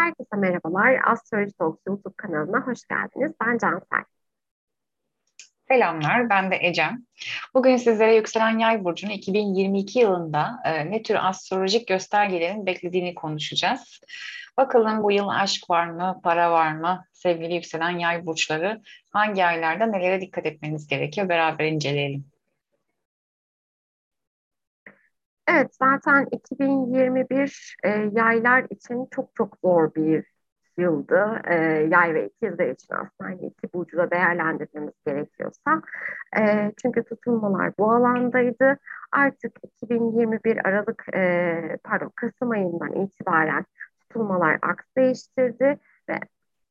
Herkese merhabalar. Astroloji Talks YouTube kanalına hoş geldiniz. Ben Cansel. Selamlar, ben de Ecem. Bugün sizlere yükselen yay burcunu 2022 yılında e, ne tür astrolojik göstergelerin beklediğini konuşacağız. Bakalım bu yıl aşk var mı, para var mı? Sevgili yükselen yay burçları hangi aylarda nelere dikkat etmeniz gerekiyor? Beraber inceleyelim. Evet, zaten 2021 e, yaylar için çok çok zor bir yıldı. E, yay ve ikizler için aslında hani iki burcu da değerlendirmemiz gerekiyorsa. E, çünkü tutulmalar bu alandaydı. Artık 2021 Aralık, e, pardon Kasım ayından itibaren tutulmalar aks değiştirdi ve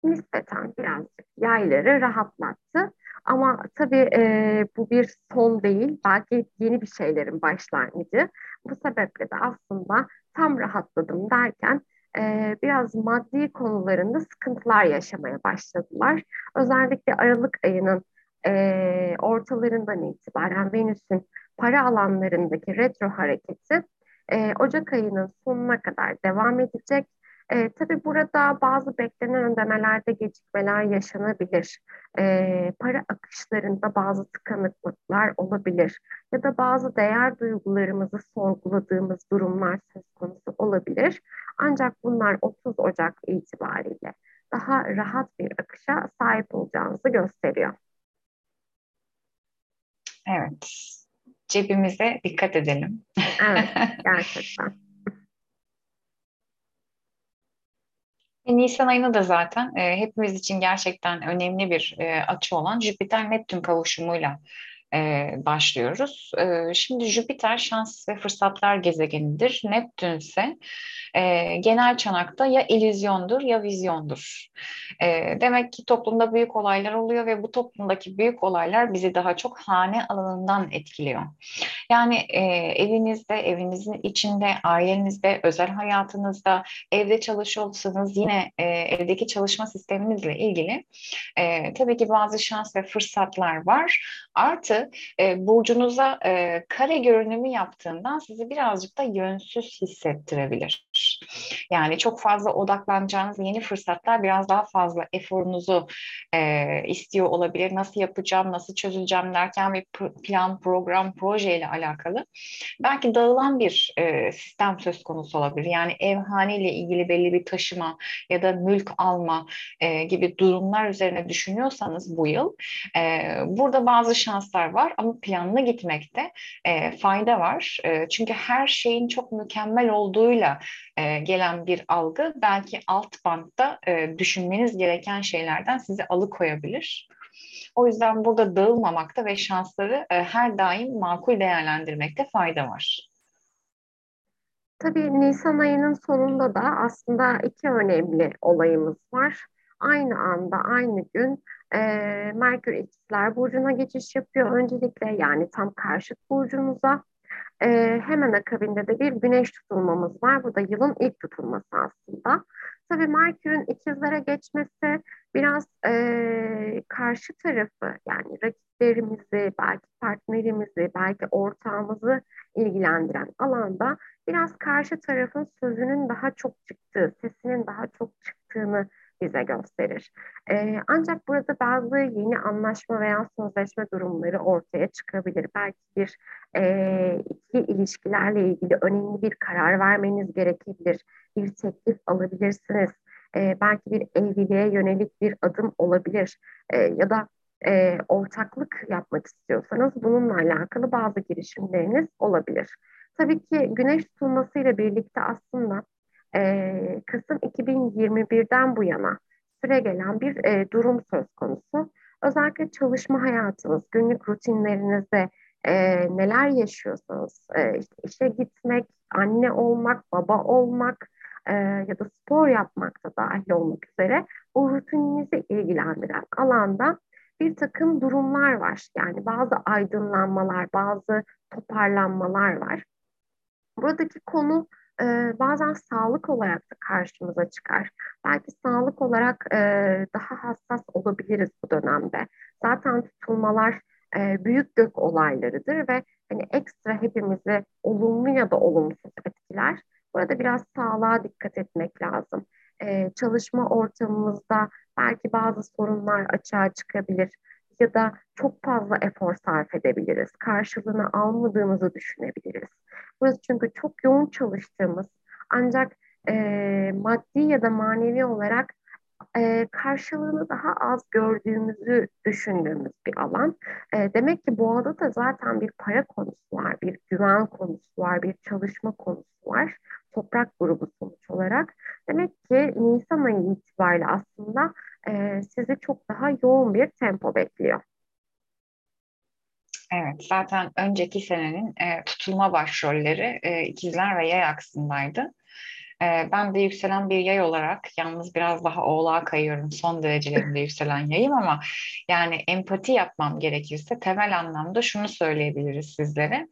nispeten birazcık yayları rahatlattı. Ama tabii e, bu bir son değil, belki yeni bir şeylerin başlangıcı. Bu sebeple de aslında tam rahatladım derken e, biraz maddi konularında sıkıntılar yaşamaya başladılar. Özellikle Aralık ayının e, ortalarından itibaren Venüs'ün para alanlarındaki retro hareketi e, Ocak ayının sonuna kadar devam edecek e, tabii burada bazı beklenen ödemelerde gecikmeler yaşanabilir. E, para akışlarında bazı tıkanıklıklar olabilir. Ya da bazı değer duygularımızı sorguladığımız durumlar söz konusu olabilir. Ancak bunlar 30 Ocak itibariyle daha rahat bir akışa sahip olacağınızı gösteriyor. Evet, cebimize dikkat edelim. Evet, gerçekten. E, Nisan ayında da zaten e, hepimiz için gerçekten önemli bir e, açı olan Jüpiter-Neptün kavuşumuyla e, başlıyoruz. E, şimdi Jüpiter şans ve fırsatlar gezegenidir. Neptün ise e, genel çanakta ya illüzyondur ya vizyondur. E, demek ki toplumda büyük olaylar oluyor ve bu toplumdaki büyük olaylar bizi daha çok hane alanından etkiliyor. Yani e, evinizde, evinizin içinde, ailenizde, özel hayatınızda, evde çalışıyorsanız yine e, evdeki çalışma sisteminizle ilgili e, tabii ki bazı şans ve fırsatlar var. Artı e, burcunuza e, kare görünümü yaptığından sizi birazcık da yönsüz hissettirebilir. Yani çok fazla odaklanacağınız yeni fırsatlar biraz daha fazla eforunuzu e, istiyor olabilir. Nasıl yapacağım, nasıl çözüleceğim derken bir plan, program, proje ile alakalı. Belki dağılan bir e, sistem söz konusu olabilir. Yani evhane ile ilgili belli bir taşıma ya da mülk alma e, gibi durumlar üzerine düşünüyorsanız bu yıl e, burada bazı şanslar var ama planlı gitmekte e, fayda var. E, çünkü her şeyin çok mükemmel olduğuyla e, gelen bir algı belki alt bantta e, düşünmeniz gereken şeylerden sizi alıkoyabilir. O yüzden burada dağılmamakta ve şansları e, her daim makul değerlendirmekte fayda var. Tabii Nisan ayının sonunda da aslında iki önemli olayımız var. Aynı anda, aynı gün e, Merkür İkizler Burcu'na geçiş yapıyor öncelikle yani tam karşıt burcunuza. E, hemen akabinde de bir güneş tutulmamız var. Bu da yılın ilk tutulması aslında. Tabii Merkür'ün ikizlere geçmesi biraz e, karşı tarafı yani rakiplerimizi, belki partnerimizi, belki ortağımızı ilgilendiren alanda biraz karşı tarafın sözünün daha çok çıktığı, sesinin daha çok çıktığını bize gösterir. Ee, ancak burada bazı yeni anlaşma veya sözleşme durumları ortaya çıkabilir. Belki bir e, ikili ilişkilerle ilgili önemli bir karar vermeniz gerekebilir. Bir teklif alabilirsiniz. E, belki bir evliliğe yönelik bir adım olabilir. E, ya da e, ortaklık yapmak istiyorsanız bununla alakalı bazı girişimleriniz olabilir. Tabii ki güneş tutulmasıyla birlikte aslında e, Kasım 2021'den bu yana süre gelen bir e, durum söz konusu. Özellikle çalışma hayatınız, günlük rutinlerinizde e, neler yaşıyorsanız, e, işte işe gitmek, anne olmak, baba olmak e, ya da spor yapmak da dahil olmak üzere o rutininizi ilgilendiren alanda bir takım durumlar var. Yani bazı aydınlanmalar, bazı toparlanmalar var. Buradaki konu e, bazen sağlık olarak da karşımıza çıkar. Belki sağlık olarak e, daha hassas olabiliriz bu dönemde. Zaten tutulmalar e, büyük gök olaylarıdır ve hani ekstra hepimizi olumlu ya da olumsuz etkiler. Burada biraz sağlığa dikkat etmek lazım. e, çalışma ortamımızda belki bazı sorunlar açığa çıkabilir ya da çok fazla efor sarf edebiliriz. Karşılığını almadığımızı düşünebiliriz. Burası çünkü çok yoğun çalıştığımız ancak e, maddi ya da manevi olarak e, karşılığını daha az gördüğümüzü düşündüğümüz bir alan. E, demek ki boğada da zaten bir para konusu var, bir güven konusu var, bir çalışma konusu var. Toprak grubu sonuç olarak. Demek ki Nisan ayı itibariyle aslında e, sizi çok daha yoğun bir tempo bekliyor. Evet, zaten önceki senenin e, tutulma başrolleri e, ikizler ve yay aksındaydı. Ee, ben de yükselen bir yay olarak yalnız biraz daha oğlağa kayıyorum. Son derecelerinde yükselen yayım ama yani empati yapmam gerekirse temel anlamda şunu söyleyebiliriz sizlere.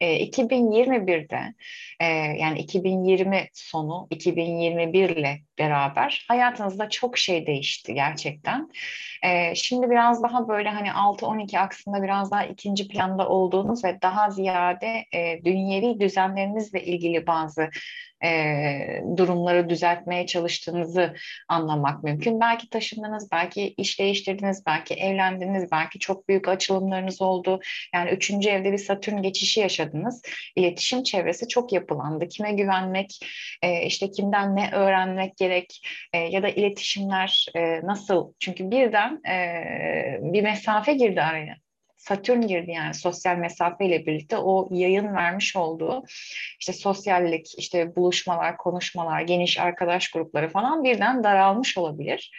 E, ee, 2021'de e, yani 2020 sonu 2021 ile beraber hayatınızda çok şey değişti gerçekten. E, şimdi biraz daha böyle hani 6-12 aksında biraz daha ikinci planda olduğunuz ve daha ziyade e, dünyevi düzenlerinizle ilgili bazı e, durumları düzeltmeye çalıştığınızı anlamak mümkün. Belki taşındınız, belki iş değiştirdiniz, belki evlendiniz, belki çok büyük açılımlarınız oldu. Yani üçüncü evde bir satürn geçişi yaşadınız. İletişim çevresi çok yapılandı. Kime güvenmek, e, işte kimden ne öğrenmek gerek e, ya da iletişimler e, nasıl? Çünkü birden e, bir mesafe girdi araya. Satürn girdi yani sosyal mesafe ile birlikte o yayın vermiş olduğu işte sosyallik, işte buluşmalar, konuşmalar, geniş arkadaş grupları falan birden daralmış olabilir.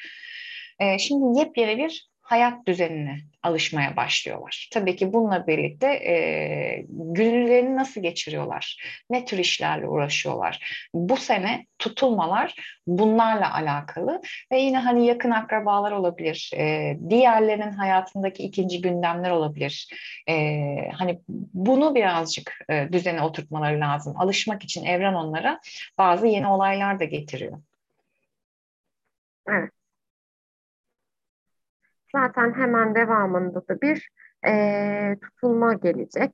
Ee, şimdi yepyeni bir hayat düzenine alışmaya başlıyorlar. Tabii ki bununla birlikte e, günlerini nasıl geçiriyorlar? Ne tür işlerle uğraşıyorlar? Bu sene tutulmalar bunlarla alakalı ve yine hani yakın akrabalar olabilir. E, diğerlerinin hayatındaki ikinci gündemler olabilir. E, hani bunu birazcık e, düzene oturtmaları lazım. Alışmak için evren onlara bazı yeni olaylar da getiriyor. Evet. Zaten hemen devamında da bir e, tutulma gelecek.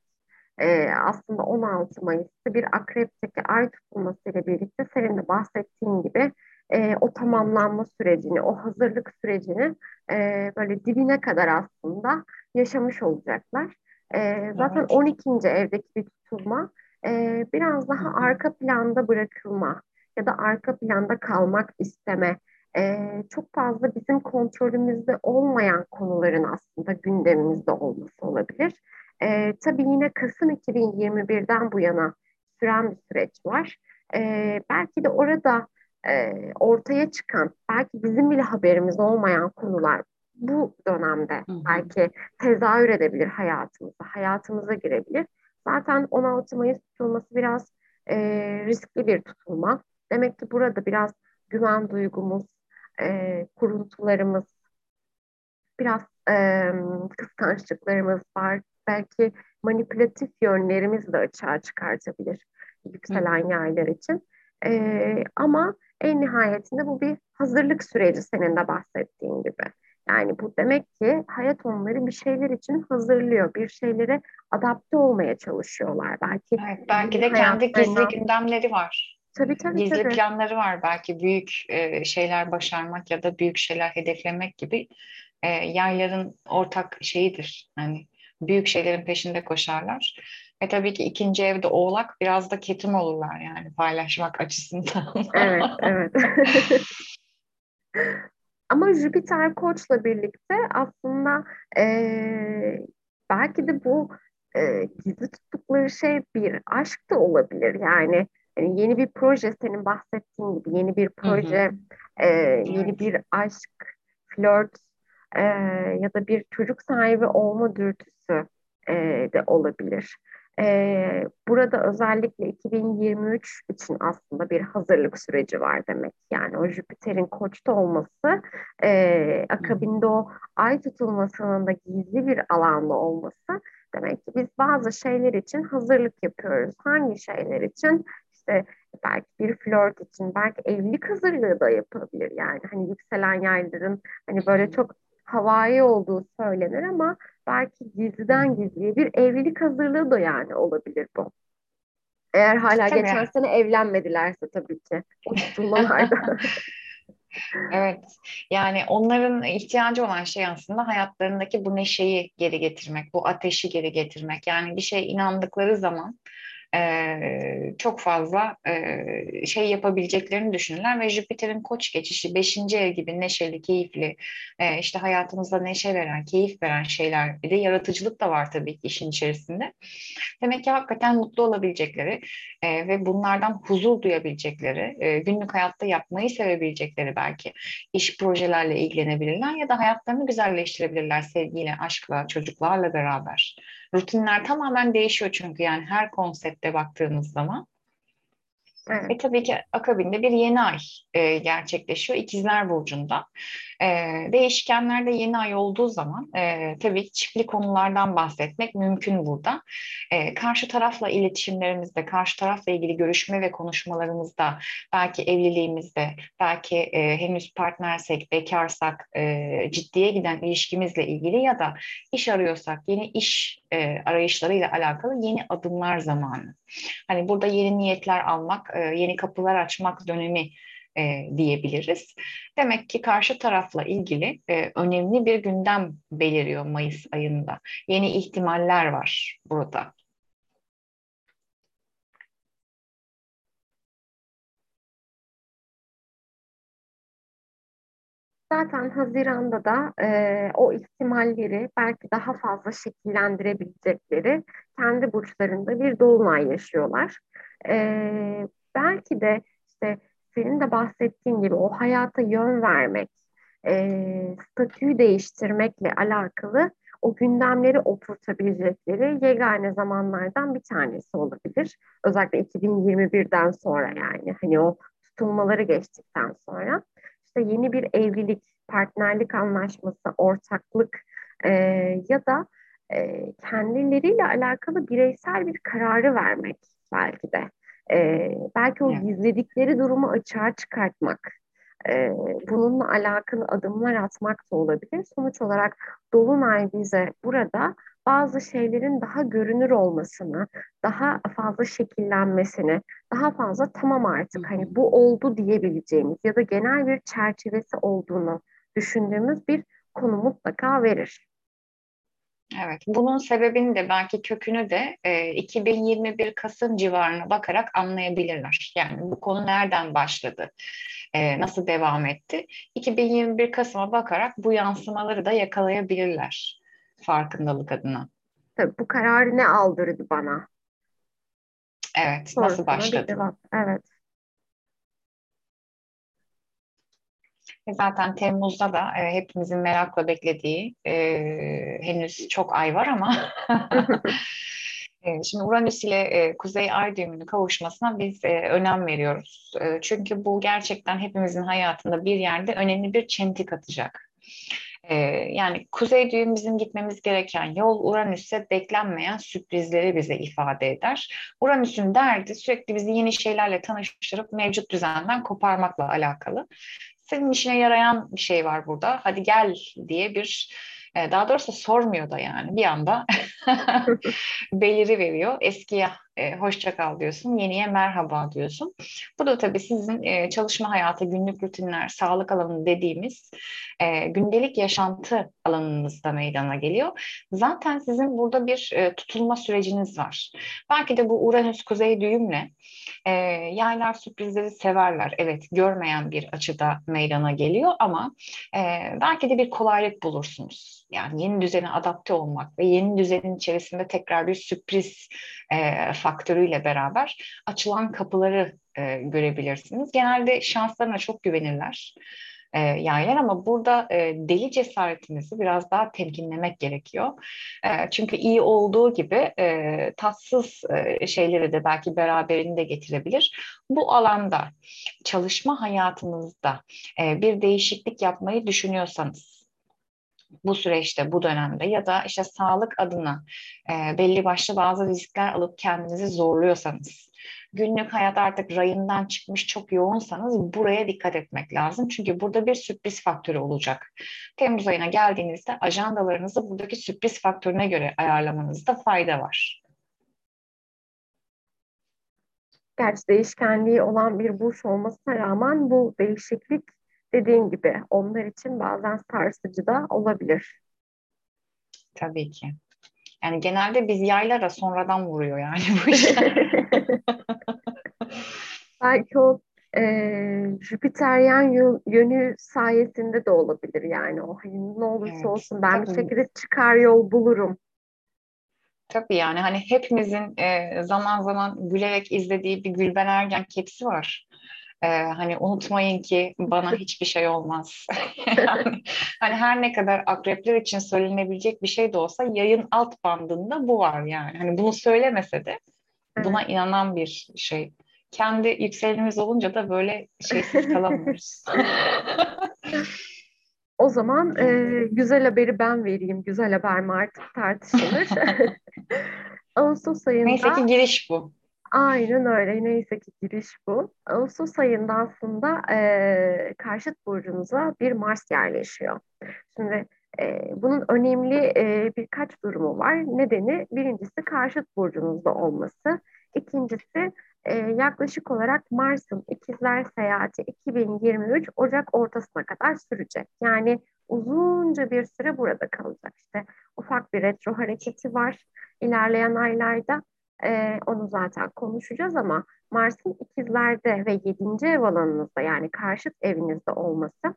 E, aslında 16 Mayıs'ta bir akrepteki ay tutulmasıyla birlikte senin de bahsettiğin gibi e, o tamamlanma sürecini, o hazırlık sürecini e, böyle dibine kadar aslında yaşamış olacaklar. E, zaten evet. 12. evdeki bir tutulma e, biraz daha arka planda bırakılma ya da arka planda kalmak isteme e, çok fazla bizim kontrolümüzde olmayan konuların aslında gündemimizde olması olabilir. E, tabii yine Kasım 2021'den bu yana süren bir süreç var. E, belki de orada e, ortaya çıkan, belki bizim bile haberimiz olmayan konular bu dönemde belki tezahür edebilir hayatımıza, hayatımıza girebilir. Zaten 16 Mayıs tutulması biraz e, riskli bir tutulma. Demek ki burada biraz güven duygumuz, e, kuruntularımız, biraz e, kıskançlıklarımız var. Belki manipülatif yönlerimiz de açığa çıkartabilir yükselen yaylar için. E, ama en nihayetinde bu bir hazırlık süreci senin de bahsettiğin gibi. Yani bu demek ki hayat onları bir şeyler için hazırlıyor. Bir şeylere adapte olmaya çalışıyorlar. Belki evet, belki de kendi gizli gündemleri var. Tabii tabii. Gizli tabii. planları var belki büyük e, şeyler başarmak ya da büyük şeyler hedeflemek gibi e, yayların ortak şeyidir. Yani büyük şeylerin peşinde koşarlar. Ve tabii ki ikinci evde oğlak biraz da ketum olurlar yani paylaşmak açısından. evet, evet. Ama Jüpiter Koç'la birlikte aslında e, belki de bu e, gizli tuttukları şey bir aşk da olabilir. Yani yani yeni bir proje senin bahsettiğin gibi yeni bir proje, hı hı. E, yeni bir aşk, flört e, ya da bir çocuk sahibi olma dürtüsü e, de olabilir. E, burada özellikle 2023 için aslında bir hazırlık süreci var demek. Yani o Jüpiter'in koçta olması, e, akabinde o ay tutulmasının da gizli bir alanda olması demek ki biz bazı şeyler için hazırlık yapıyoruz. Hangi şeyler için? İşte belki bir flört için belki evlilik hazırlığı da yapılabilir yani hani yükselen yayların hani böyle çok havai olduğu söylenir ama belki gizliden gizliye bir evlilik hazırlığı da yani olabilir bu. Eğer hala tabii. geçen sene evlenmedilerse tabii ki o tutulmalarda. Evet, yani onların ihtiyacı olan şey aslında hayatlarındaki bu neşeyi geri getirmek, bu ateşi geri getirmek. Yani bir şey inandıkları zaman çok fazla şey yapabileceklerini düşünürler ve Jüpiter'in koç geçişi beşinci ev gibi neşeli, keyifli, işte hayatımızda neşe veren, keyif veren şeyler bir de yaratıcılık da var tabii ki işin içerisinde. Demek ki hakikaten mutlu olabilecekleri ve bunlardan huzur duyabilecekleri, günlük hayatta yapmayı sevebilecekleri belki iş projelerle ilgilenebilirler ya da hayatlarını güzelleştirebilirler sevgiyle, aşkla, çocuklarla beraber. Rutinler tamamen değişiyor çünkü yani her konsepte baktığımız zaman. Evet. Ve tabii ki akabinde bir yeni ay e, gerçekleşiyor İkizler Burcu'nda. E, değişkenlerde yeni ay olduğu zaman e, tabii ki çiftli konulardan bahsetmek mümkün burada. E, karşı tarafla iletişimlerimizde, karşı tarafla ilgili görüşme ve konuşmalarımızda, belki evliliğimizde, belki e, henüz partnersek, bekarsak, e, ciddiye giden ilişkimizle ilgili ya da iş arıyorsak, yeni iş e, arayışlarıyla alakalı yeni adımlar zamanı. Hani burada yeni niyetler almak, e, yeni kapılar açmak dönemi e, diyebiliriz. Demek ki karşı tarafla ilgili e, önemli bir gündem beliriyor Mayıs ayında. Yeni ihtimaller var burada. Zaten Haziran'da da e, o ihtimalleri belki daha fazla şekillendirebilecekleri kendi burçlarında bir dolunay yaşıyorlar. E, belki de işte senin de bahsettiğin gibi o hayata yön vermek, e, statüyü değiştirmekle alakalı o gündemleri oturtabilecekleri yegane zamanlardan bir tanesi olabilir. Özellikle 2021'den sonra yani hani o tutulmaları geçtikten sonra işte yeni bir evlilik, partnerlik anlaşması, ortaklık e, ya da e, kendileriyle alakalı bireysel bir kararı vermek belki de. E, belki o gizledikleri durumu açığa çıkartmak, e, bununla alakalı adımlar atmak da olabilir. Sonuç olarak Dolunay bize burada bazı şeylerin daha görünür olmasını, daha fazla şekillenmesini, daha fazla tamam artık hani bu oldu diyebileceğimiz ya da genel bir çerçevesi olduğunu düşündüğümüz bir konu mutlaka verir. Evet, bunun sebebini de belki kökünü de e, 2021 Kasım civarına bakarak anlayabilirler. Yani bu konu nereden başladı, e, nasıl devam etti? 2021 Kasım'a bakarak bu yansımaları da yakalayabilirler farkındalık adına. Tabii bu kararı ne aldırdı bana? Evet, Sorusuna nasıl başladı? Evet. Zaten Temmuz'da da e, hepimizin merakla beklediği e, henüz çok ay var ama e, Şimdi Uranüs ile e, Kuzey Ay düğümünün kavuşmasına biz e, önem veriyoruz. E, çünkü bu gerçekten hepimizin hayatında bir yerde önemli bir çentik atacak. E, yani Kuzey düğüm bizim gitmemiz gereken yol Uranüs'e beklenmeyen sürprizleri bize ifade eder. Uranüs'ün derdi sürekli bizi yeni şeylerle tanıştırıp mevcut düzenden koparmakla alakalı senin işine yarayan bir şey var burada. Hadi gel diye bir e, daha doğrusu sormuyor da yani bir anda beliri veriyor. Eskiye e, hoşça kal diyorsun, yeniye merhaba diyorsun. Bu da tabii sizin e, çalışma hayatı, günlük rutinler, sağlık alanı dediğimiz e, gündelik yaşantı alanınızda meydana geliyor. Zaten sizin burada bir e, tutulma süreciniz var. Belki de bu Uranüs kuzey düğümle e, yaylar sürprizleri severler. Evet, görmeyen bir açıda meydana geliyor ama e, belki de bir kolaylık bulursunuz. Yani yeni düzene adapte olmak ve yeni düzenin içerisinde tekrar bir sürpriz e, faktörüyle beraber açılan kapıları e, görebilirsiniz. Genelde şanslarına çok güvenirler e, yaylar ama burada e, deli cesaretinizi biraz daha temkinlemek gerekiyor. E, çünkü iyi olduğu gibi e, tatsız e, şeyleri de belki beraberinde getirebilir. Bu alanda çalışma hayatınızda e, bir değişiklik yapmayı düşünüyorsanız bu süreçte, bu dönemde ya da işte sağlık adına e, belli başlı bazı riskler alıp kendinizi zorluyorsanız, günlük hayat artık rayından çıkmış çok yoğunsanız buraya dikkat etmek lazım. Çünkü burada bir sürpriz faktörü olacak. Temmuz ayına geldiğinizde ajandalarınızı buradaki sürpriz faktörüne göre ayarlamanızda fayda var. Gerçi değişkenliği olan bir burç olmasına rağmen bu değişiklik dediğin gibi onlar için bazen sarsıcı da olabilir. Tabii ki. Yani genelde biz yaylara sonradan vuruyor yani bu işler. Belki o e, Jüpiteryen yönü sayesinde de olabilir yani o hani ne olursa evet, olsun ben tabii. bir şekilde çıkar yol bulurum. Tabii yani hani hepimizin e, zaman zaman gülerek izlediği bir Gülben Ergen kepsi var. E, hani unutmayın ki bana hiçbir şey olmaz. yani, hani her ne kadar akrepler için söylenebilecek bir şey de olsa yayın alt bandında bu var yani. Hani bunu söylemese de buna inanan bir şey kendi yükselenimiz olunca da böyle şeysiz kalamıyoruz. o zaman e, güzel haberi ben vereyim. Güzel haber mi artık tartışılır. Ağustos ayında... Neyse ki giriş bu. Aynen öyle. Neyse ki giriş bu. Ağustos ayında aslında e, karşıt burcunuza bir Mars yerleşiyor. Şimdi e, bunun önemli e, birkaç durumu var. Nedeni birincisi karşıt burcunuzda olması. İkincisi e, yaklaşık olarak Mars'ın ikizler seyahati 2023 Ocak ortasına kadar sürecek. Yani uzunca bir süre burada kalacak. İşte ufak bir retro hareketi var ilerleyen aylarda. E, onu zaten konuşacağız ama Mars'ın ikizlerde ve 7. ev alanınızda yani karşıt evinizde olması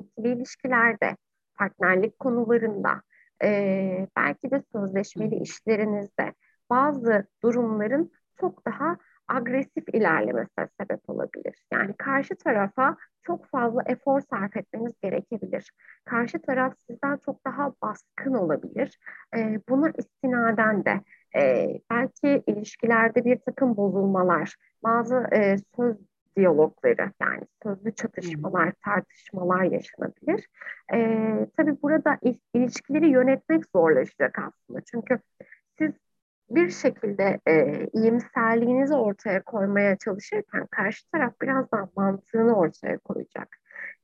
ikili ilişkilerde, partnerlik konularında, e, belki de sözleşmeli işlerinizde bazı durumların çok daha agresif ilerlemesine sebep olabilir. Yani karşı tarafa çok fazla efor sarf etmeniz gerekebilir. Karşı taraf sizden çok daha baskın olabilir. E, buna istinaden de e, belki ilişkilerde bir takım bozulmalar, bazı e, söz diyalogları yani sözlü çatışmalar, tartışmalar yaşanabilir. E, tabii burada ilişkileri yönetmek zorlaşacak aslında. Çünkü siz bir şekilde e, iyimserliğinizi ortaya koymaya çalışırken karşı taraf biraz daha mantığını ortaya koyacak.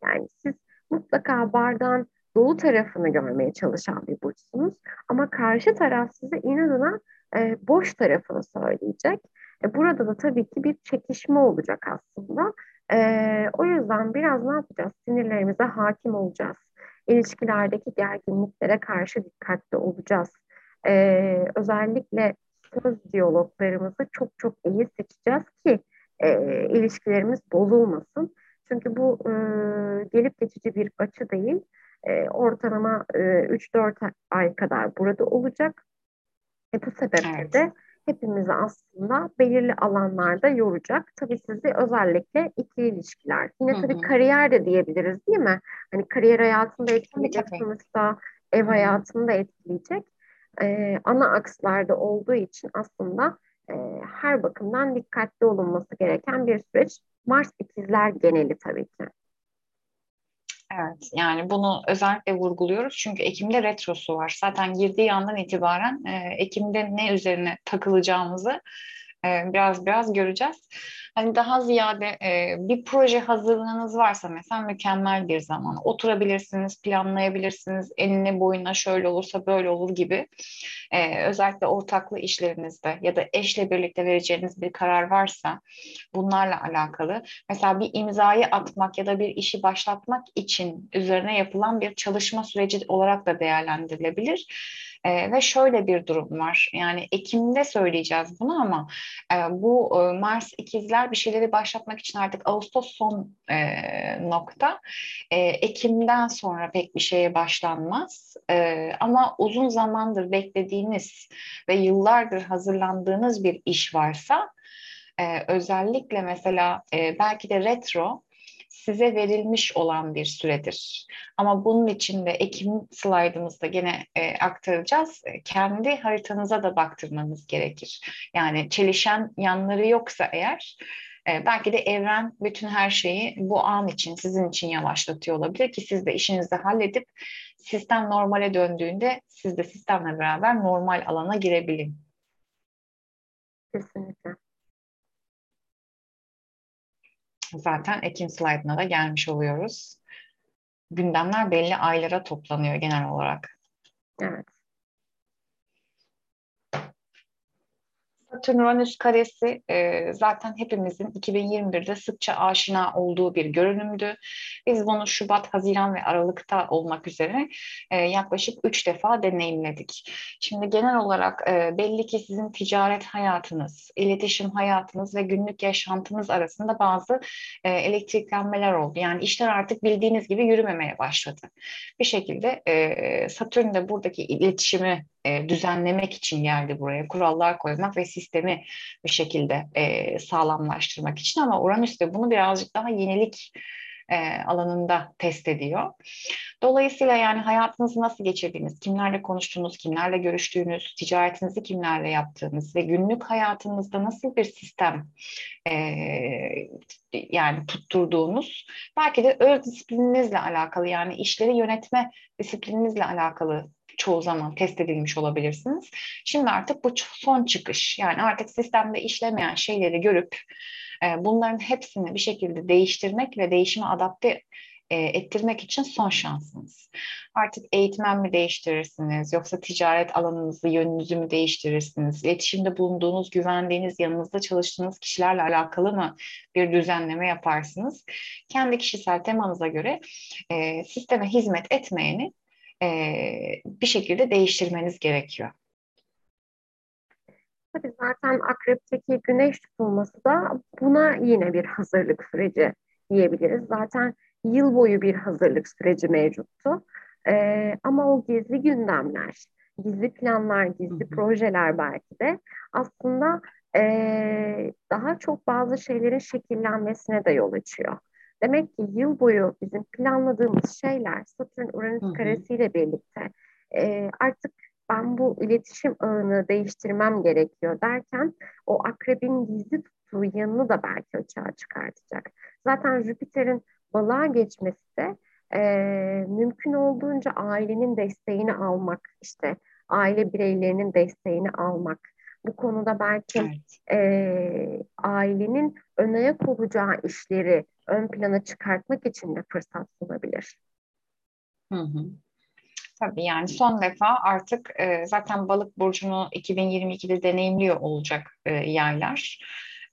Yani siz mutlaka bardağın dolu tarafını görmeye çalışan bir burçsunuz ama karşı taraf size inadına e, boş tarafını söyleyecek. E, burada da tabii ki bir çekişme olacak aslında. E, o yüzden biraz ne yapacağız? Sinirlerimize hakim olacağız. İlişkilerdeki gerginliklere karşı dikkatli olacağız e, özellikle söz diyaloglarımızı çok çok iyi seçeceğiz ki e, ilişkilerimiz bozulmasın. Çünkü bu e, gelip geçici bir açı değil. E, ortalama e, 3-4 ay kadar burada olacak. E, bu sebeple evet. de hepimizi aslında belirli alanlarda yoracak. Tabii sizi özellikle iki ilişkiler. Yine Hı-hı. tabii kariyer de diyebiliriz değil mi? Hani kariyer hayatında etkileyecek sonuçta ev hayatını da etkileyecek e, ana akslarda olduğu için aslında e, her bakımdan dikkatli olunması gereken bir süreç. Mars ikizler geneli tabii ki. Evet yani bunu özellikle vurguluyoruz çünkü Ekim'de retrosu var. Zaten girdiği andan itibaren e, Ekim'de ne üzerine takılacağımızı e, biraz biraz göreceğiz. Hani daha ziyade e, bir proje hazırlığınız varsa mesela mükemmel bir zaman. Oturabilirsiniz, planlayabilirsiniz. Eline boyuna şöyle olursa böyle olur gibi. E, özellikle ortaklı işlerinizde ya da eşle birlikte vereceğiniz bir karar varsa bunlarla alakalı. Mesela bir imzayı atmak ya da bir işi başlatmak için üzerine yapılan bir çalışma süreci olarak da değerlendirilebilir. E, ve şöyle bir durum var. Yani Ekim'de söyleyeceğiz bunu ama e, bu e, Mars ikizler bir şeyleri başlatmak için artık Ağustos son e, nokta. E, Ekim'den sonra pek bir şeye başlanmaz. E, ama uzun zamandır beklediğiniz ve yıllardır hazırlandığınız bir iş varsa e, özellikle mesela e, belki de retro size verilmiş olan bir süredir. Ama bunun için de Ekim slaydımızda gene e, aktaracağız. E, kendi haritanıza da baktırmanız gerekir. Yani çelişen yanları yoksa eğer e, belki de evren bütün her şeyi bu an için, sizin için yavaşlatıyor olabilir ki siz de işinizi halledip sistem normale döndüğünde siz de sistemle beraber normal alana girebilin. Kesinlikle. Zaten Ekim slaytına da gelmiş oluyoruz. Gündemler belli aylara toplanıyor genel olarak. Evet. Satürn-Uranüs karesi e, zaten hepimizin 2021'de sıkça aşina olduğu bir görünümdü. Biz bunu Şubat, Haziran ve Aralık'ta olmak üzere e, yaklaşık üç defa deneyimledik. Şimdi genel olarak e, belli ki sizin ticaret hayatınız, iletişim hayatınız ve günlük yaşantınız arasında bazı e, elektriklenmeler oldu. Yani işler artık bildiğiniz gibi yürümemeye başladı. Bir şekilde e, Satürn de buradaki iletişimi e, düzenlemek için geldi buraya. Kurallar koymak ve sistemi bir şekilde e, sağlamlaştırmak için. Ama Uranüs de bunu birazcık daha yenilik e, alanında test ediyor. Dolayısıyla yani hayatınızı nasıl geçirdiğiniz, kimlerle konuştuğunuz, kimlerle görüştüğünüz, ticaretinizi kimlerle yaptığınız? Ve günlük hayatınızda nasıl bir sistem e, yani tutturduğunuz, belki de öz disiplininizle alakalı yani işleri yönetme disiplininizle alakalı çoğu zaman test edilmiş olabilirsiniz. Şimdi artık bu son çıkış. Yani artık sistemde işlemeyen şeyleri görüp e, bunların hepsini bir şekilde değiştirmek ve değişime adapte e, ettirmek için son şansınız. Artık eğitmen mi değiştirirsiniz yoksa ticaret alanınızı, yönünüzü mü değiştirirsiniz? İletişimde bulunduğunuz, güvendiğiniz, yanınızda çalıştığınız kişilerle alakalı mı bir düzenleme yaparsınız? Kendi kişisel temanıza göre e, sisteme hizmet etmeyeni e, bir şekilde değiştirmeniz gerekiyor. Tabii zaten akrepteki güneş tutulması da buna yine bir hazırlık süreci diyebiliriz. Zaten yıl boyu bir hazırlık süreci mevcuttu. Ee, ama o gizli gündemler, gizli planlar, gizli projeler belki de aslında e, daha çok bazı şeylerin şekillenmesine de yol açıyor. Demek ki yıl boyu bizim planladığımız şeyler Satürn-Uranüs karesiyle birlikte e, artık ben bu iletişim ağını değiştirmem gerekiyor derken o akrebin gizli tuttuğu yanını da belki açığa çıkartacak. Zaten Jüpiter'in balığa geçmesi de e, mümkün olduğunca ailenin desteğini almak, işte aile bireylerinin desteğini almak. Bu konuda belki evet. e, ailenin ön ayak olacağı işleri ön plana çıkartmak için de fırsat sunabilir. Hı hı. Tabii yani son defa artık e, zaten balık burcunu 2022'de deneyimliyor olacak e, yaylar.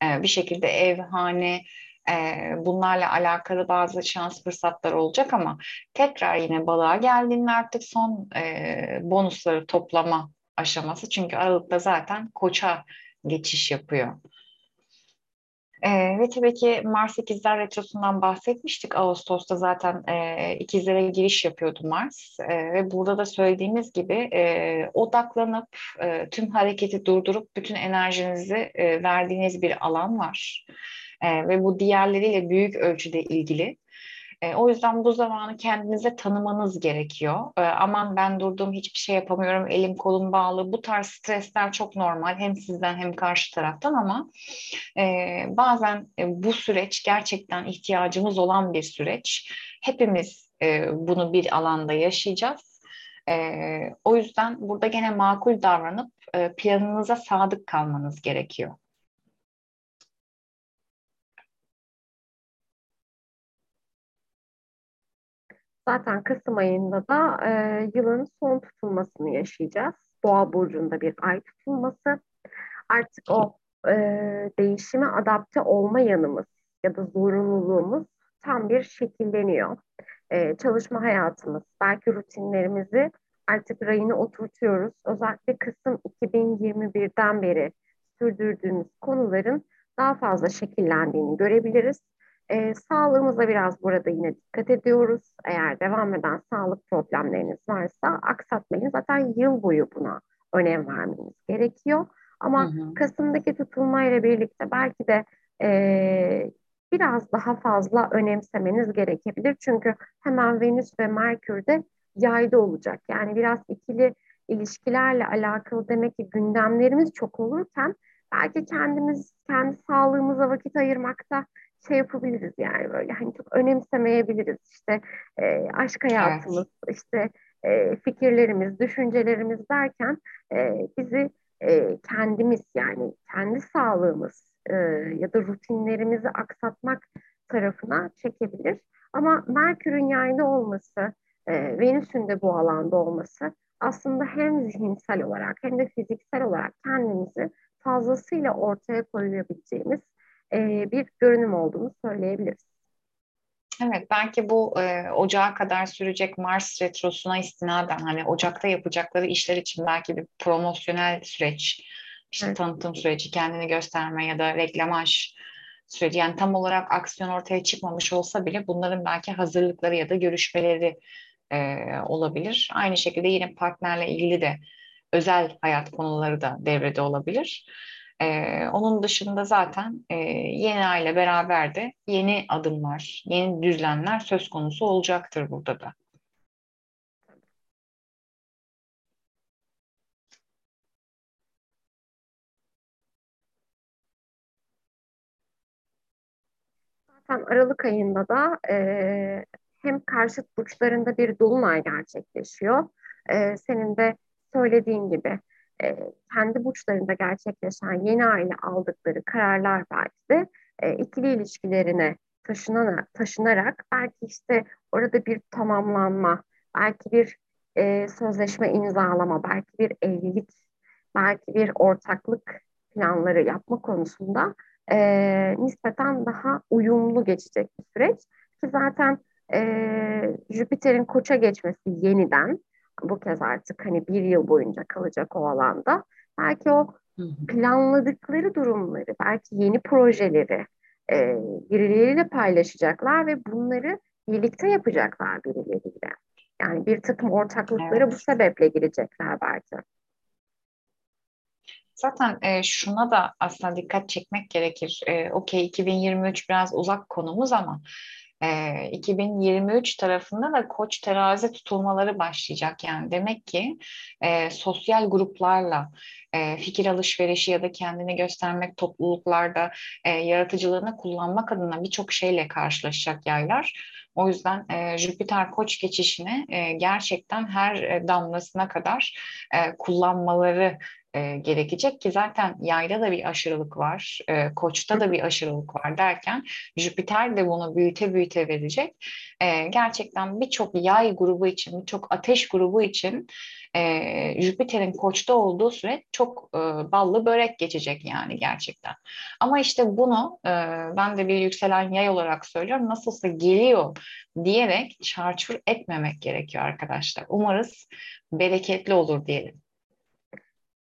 E, bir şekilde ev, hane, e, bunlarla alakalı bazı şans fırsatlar olacak ama tekrar yine balığa geldiğinde artık son e, bonusları toplama aşaması. Çünkü Aralık'ta zaten koça geçiş yapıyor. E, ve tabii ki Mars ikizler retrosundan bahsetmiştik. Ağustos'ta zaten e, ikizlere giriş yapıyordu Mars. E, ve burada da söylediğimiz gibi e, odaklanıp e, tüm hareketi durdurup bütün enerjinizi e, verdiğiniz bir alan var. E, ve bu diğerleriyle büyük ölçüde ilgili. E, o yüzden bu zamanı kendinize tanımanız gerekiyor. E, aman ben durdum hiçbir şey yapamıyorum, elim kolum bağlı. Bu tarz stresler çok normal hem sizden hem karşı taraftan ama e, bazen e, bu süreç gerçekten ihtiyacımız olan bir süreç. Hepimiz e, bunu bir alanda yaşayacağız. E, o yüzden burada gene makul davranıp e, planınıza sadık kalmanız gerekiyor. Zaten Kasım ayında da e, yılın son tutulmasını yaşayacağız. Boğa burcunda bir ay tutulması. Artık o e, değişime adapte olma yanımız ya da zorunluluğumuz tam bir şekilleniyor. E, çalışma hayatımız, belki rutinlerimizi artık rayını oturtuyoruz. Özellikle Kasım 2021'den beri sürdürdüğümüz konuların daha fazla şekillendiğini görebiliriz. E, sağlığımıza biraz burada yine dikkat ediyoruz. Eğer devam eden sağlık problemleriniz varsa aksatmayın. Zaten yıl boyu buna önem vermeniz gerekiyor. Ama hı hı. Kasım'daki tutulmayla birlikte belki de e, biraz daha fazla önemsemeniz gerekebilir. Çünkü hemen Venüs ve Merkür de yayda olacak. Yani biraz ikili ilişkilerle alakalı demek ki gündemlerimiz çok olurken belki kendimiz kendi sağlığımıza vakit ayırmakta şey yapabiliriz yani böyle hani çok önemsemeyebiliriz işte e, aşk hayatımız evet. işte e, fikirlerimiz düşüncelerimiz derken e, bizi e, kendimiz yani kendi sağlığımız e, ya da rutinlerimizi aksatmak tarafına çekebilir ama Merkür'ün yayda olması e, Venüs'ün de bu alanda olması aslında hem zihinsel olarak hem de fiziksel olarak kendimizi fazlasıyla ortaya koyabileceğimiz e, bir görünüm olduğunu söyleyebiliriz. Evet, belki bu e, ocağa kadar sürecek Mars retrosuna istinaden hani Ocak'ta yapacakları işler için belki bir promosyonel süreç, işte evet. tanıtım süreci, kendini gösterme ya da reklamaj süreci yani tam olarak aksiyon ortaya çıkmamış olsa bile bunların belki hazırlıkları ya da görüşmeleri e, olabilir. Aynı şekilde yine partnerle ilgili de özel hayat konuları da devrede olabilir. Ee, onun dışında zaten e, yeni aile beraber de yeni adımlar, yeni düzlemler söz konusu olacaktır burada da. Zaten Aralık ayında da e, hem karşıt burçlarında bir dolunay gerçekleşiyor. E, senin de söylediğin gibi e, kendi burçlarında gerçekleşen yeni aile aldıkları kararlar belki de e, ikili ilişkilerine taşınarak, taşınarak belki işte orada bir tamamlanma, belki bir e, sözleşme imzalama, belki bir evlilik, belki bir ortaklık planları yapma konusunda e, nispeten daha uyumlu geçecek bir süreç. Ki zaten e, Jüpiter'in koça geçmesi yeniden bu kez artık hani bir yıl boyunca kalacak o alanda. Belki o planladıkları durumları, belki yeni projeleri e, birileriyle paylaşacaklar ve bunları birlikte yapacaklar birileriyle. Yani bir takım ortaklıkları evet. bu sebeple girecekler belki. Zaten e, şuna da aslında dikkat çekmek gerekir. E, Okey 2023 biraz uzak konumuz ama e, 2023 tarafında da koç terazi tutulmaları başlayacak. Yani demek ki e, sosyal gruplarla e, fikir alışverişi ya da kendini göstermek topluluklarda e, yaratıcılığını kullanmak adına birçok şeyle karşılaşacak yaylar. O yüzden e, Jüpiter Koç geçişini e, gerçekten her damlasına kadar e, kullanmaları e, gerekecek ki zaten yayda da bir aşırılık var, e, koçta da bir aşırılık var derken Jüpiter de bunu büyüte büyüte verecek. E, gerçekten birçok yay grubu için, birçok ateş grubu için e, Jüpiter'in koçta olduğu süre çok e, ballı börek geçecek yani gerçekten. Ama işte bunu e, ben de bir yükselen yay olarak söylüyorum nasılsa geliyor diyerek çarçur etmemek gerekiyor arkadaşlar. Umarız bereketli olur diyelim.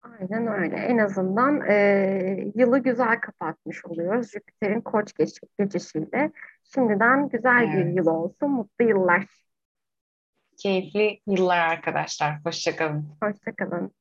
Aynen öyle. En azından e, yılı güzel kapatmış oluyoruz Jüpiter'in koç geç geçişiyle. Şimdiden güzel evet. bir yıl olsun. Mutlu yıllar. Keyifli yıllar arkadaşlar. Hoşçakalın. Hoşçakalın.